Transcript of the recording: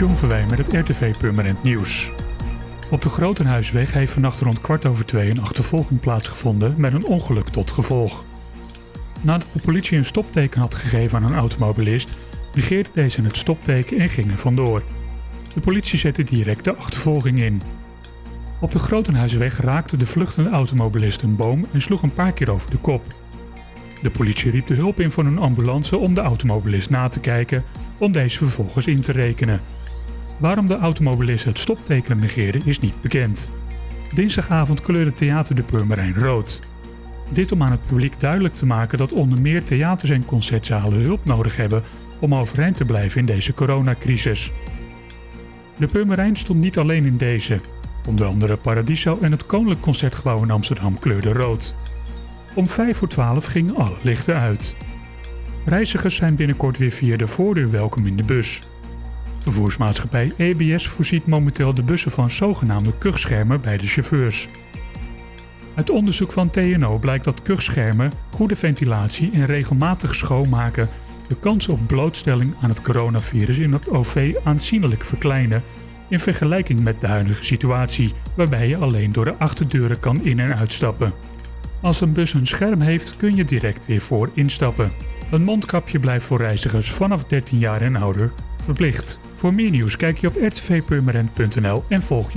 John Verwij met het RTV Purmerend Nieuws. Op de Grotenhuisweg heeft vannacht rond kwart over twee een achtervolging plaatsgevonden met een ongeluk tot gevolg. Nadat de politie een stopteken had gegeven aan een automobilist, negeerde deze het stopteken en ging er vandoor. De politie zette direct de achtervolging in. Op de Grotenhuisweg raakte de vluchtende automobilist een boom en sloeg een paar keer over de kop. De politie riep de hulp in van een ambulance om de automobilist na te kijken, om deze vervolgens in te rekenen. Waarom de automobilist het stopteken negeerde is niet bekend. Dinsdagavond kleurde Theater de Purmerijn rood. Dit om aan het publiek duidelijk te maken dat onder meer theaters en concertzalen hulp nodig hebben om overeind te blijven in deze coronacrisis. De Purmerijn stond niet alleen in deze. Onder andere Paradiso en het Koninklijk Concertgebouw in Amsterdam kleurden rood. Om 5 voor 12 gingen alle lichten uit. Reizigers zijn binnenkort weer via de voordeur welkom in de bus. Vervoersmaatschappij EBS voorziet momenteel de bussen van zogenaamde kuchschermen bij de chauffeurs. Uit onderzoek van TNO blijkt dat kuchschermen, goede ventilatie en regelmatig schoonmaken de kans op blootstelling aan het coronavirus in het OV aanzienlijk verkleinen in vergelijking met de huidige situatie, waarbij je alleen door de achterdeuren kan in- en uitstappen. Als een bus een scherm heeft, kun je direct weer voor instappen. Een mondkapje blijft voor reizigers vanaf 13 jaar en ouder verplicht. Voor meer nieuws kijk je op rtvpurmerend.nl en volg je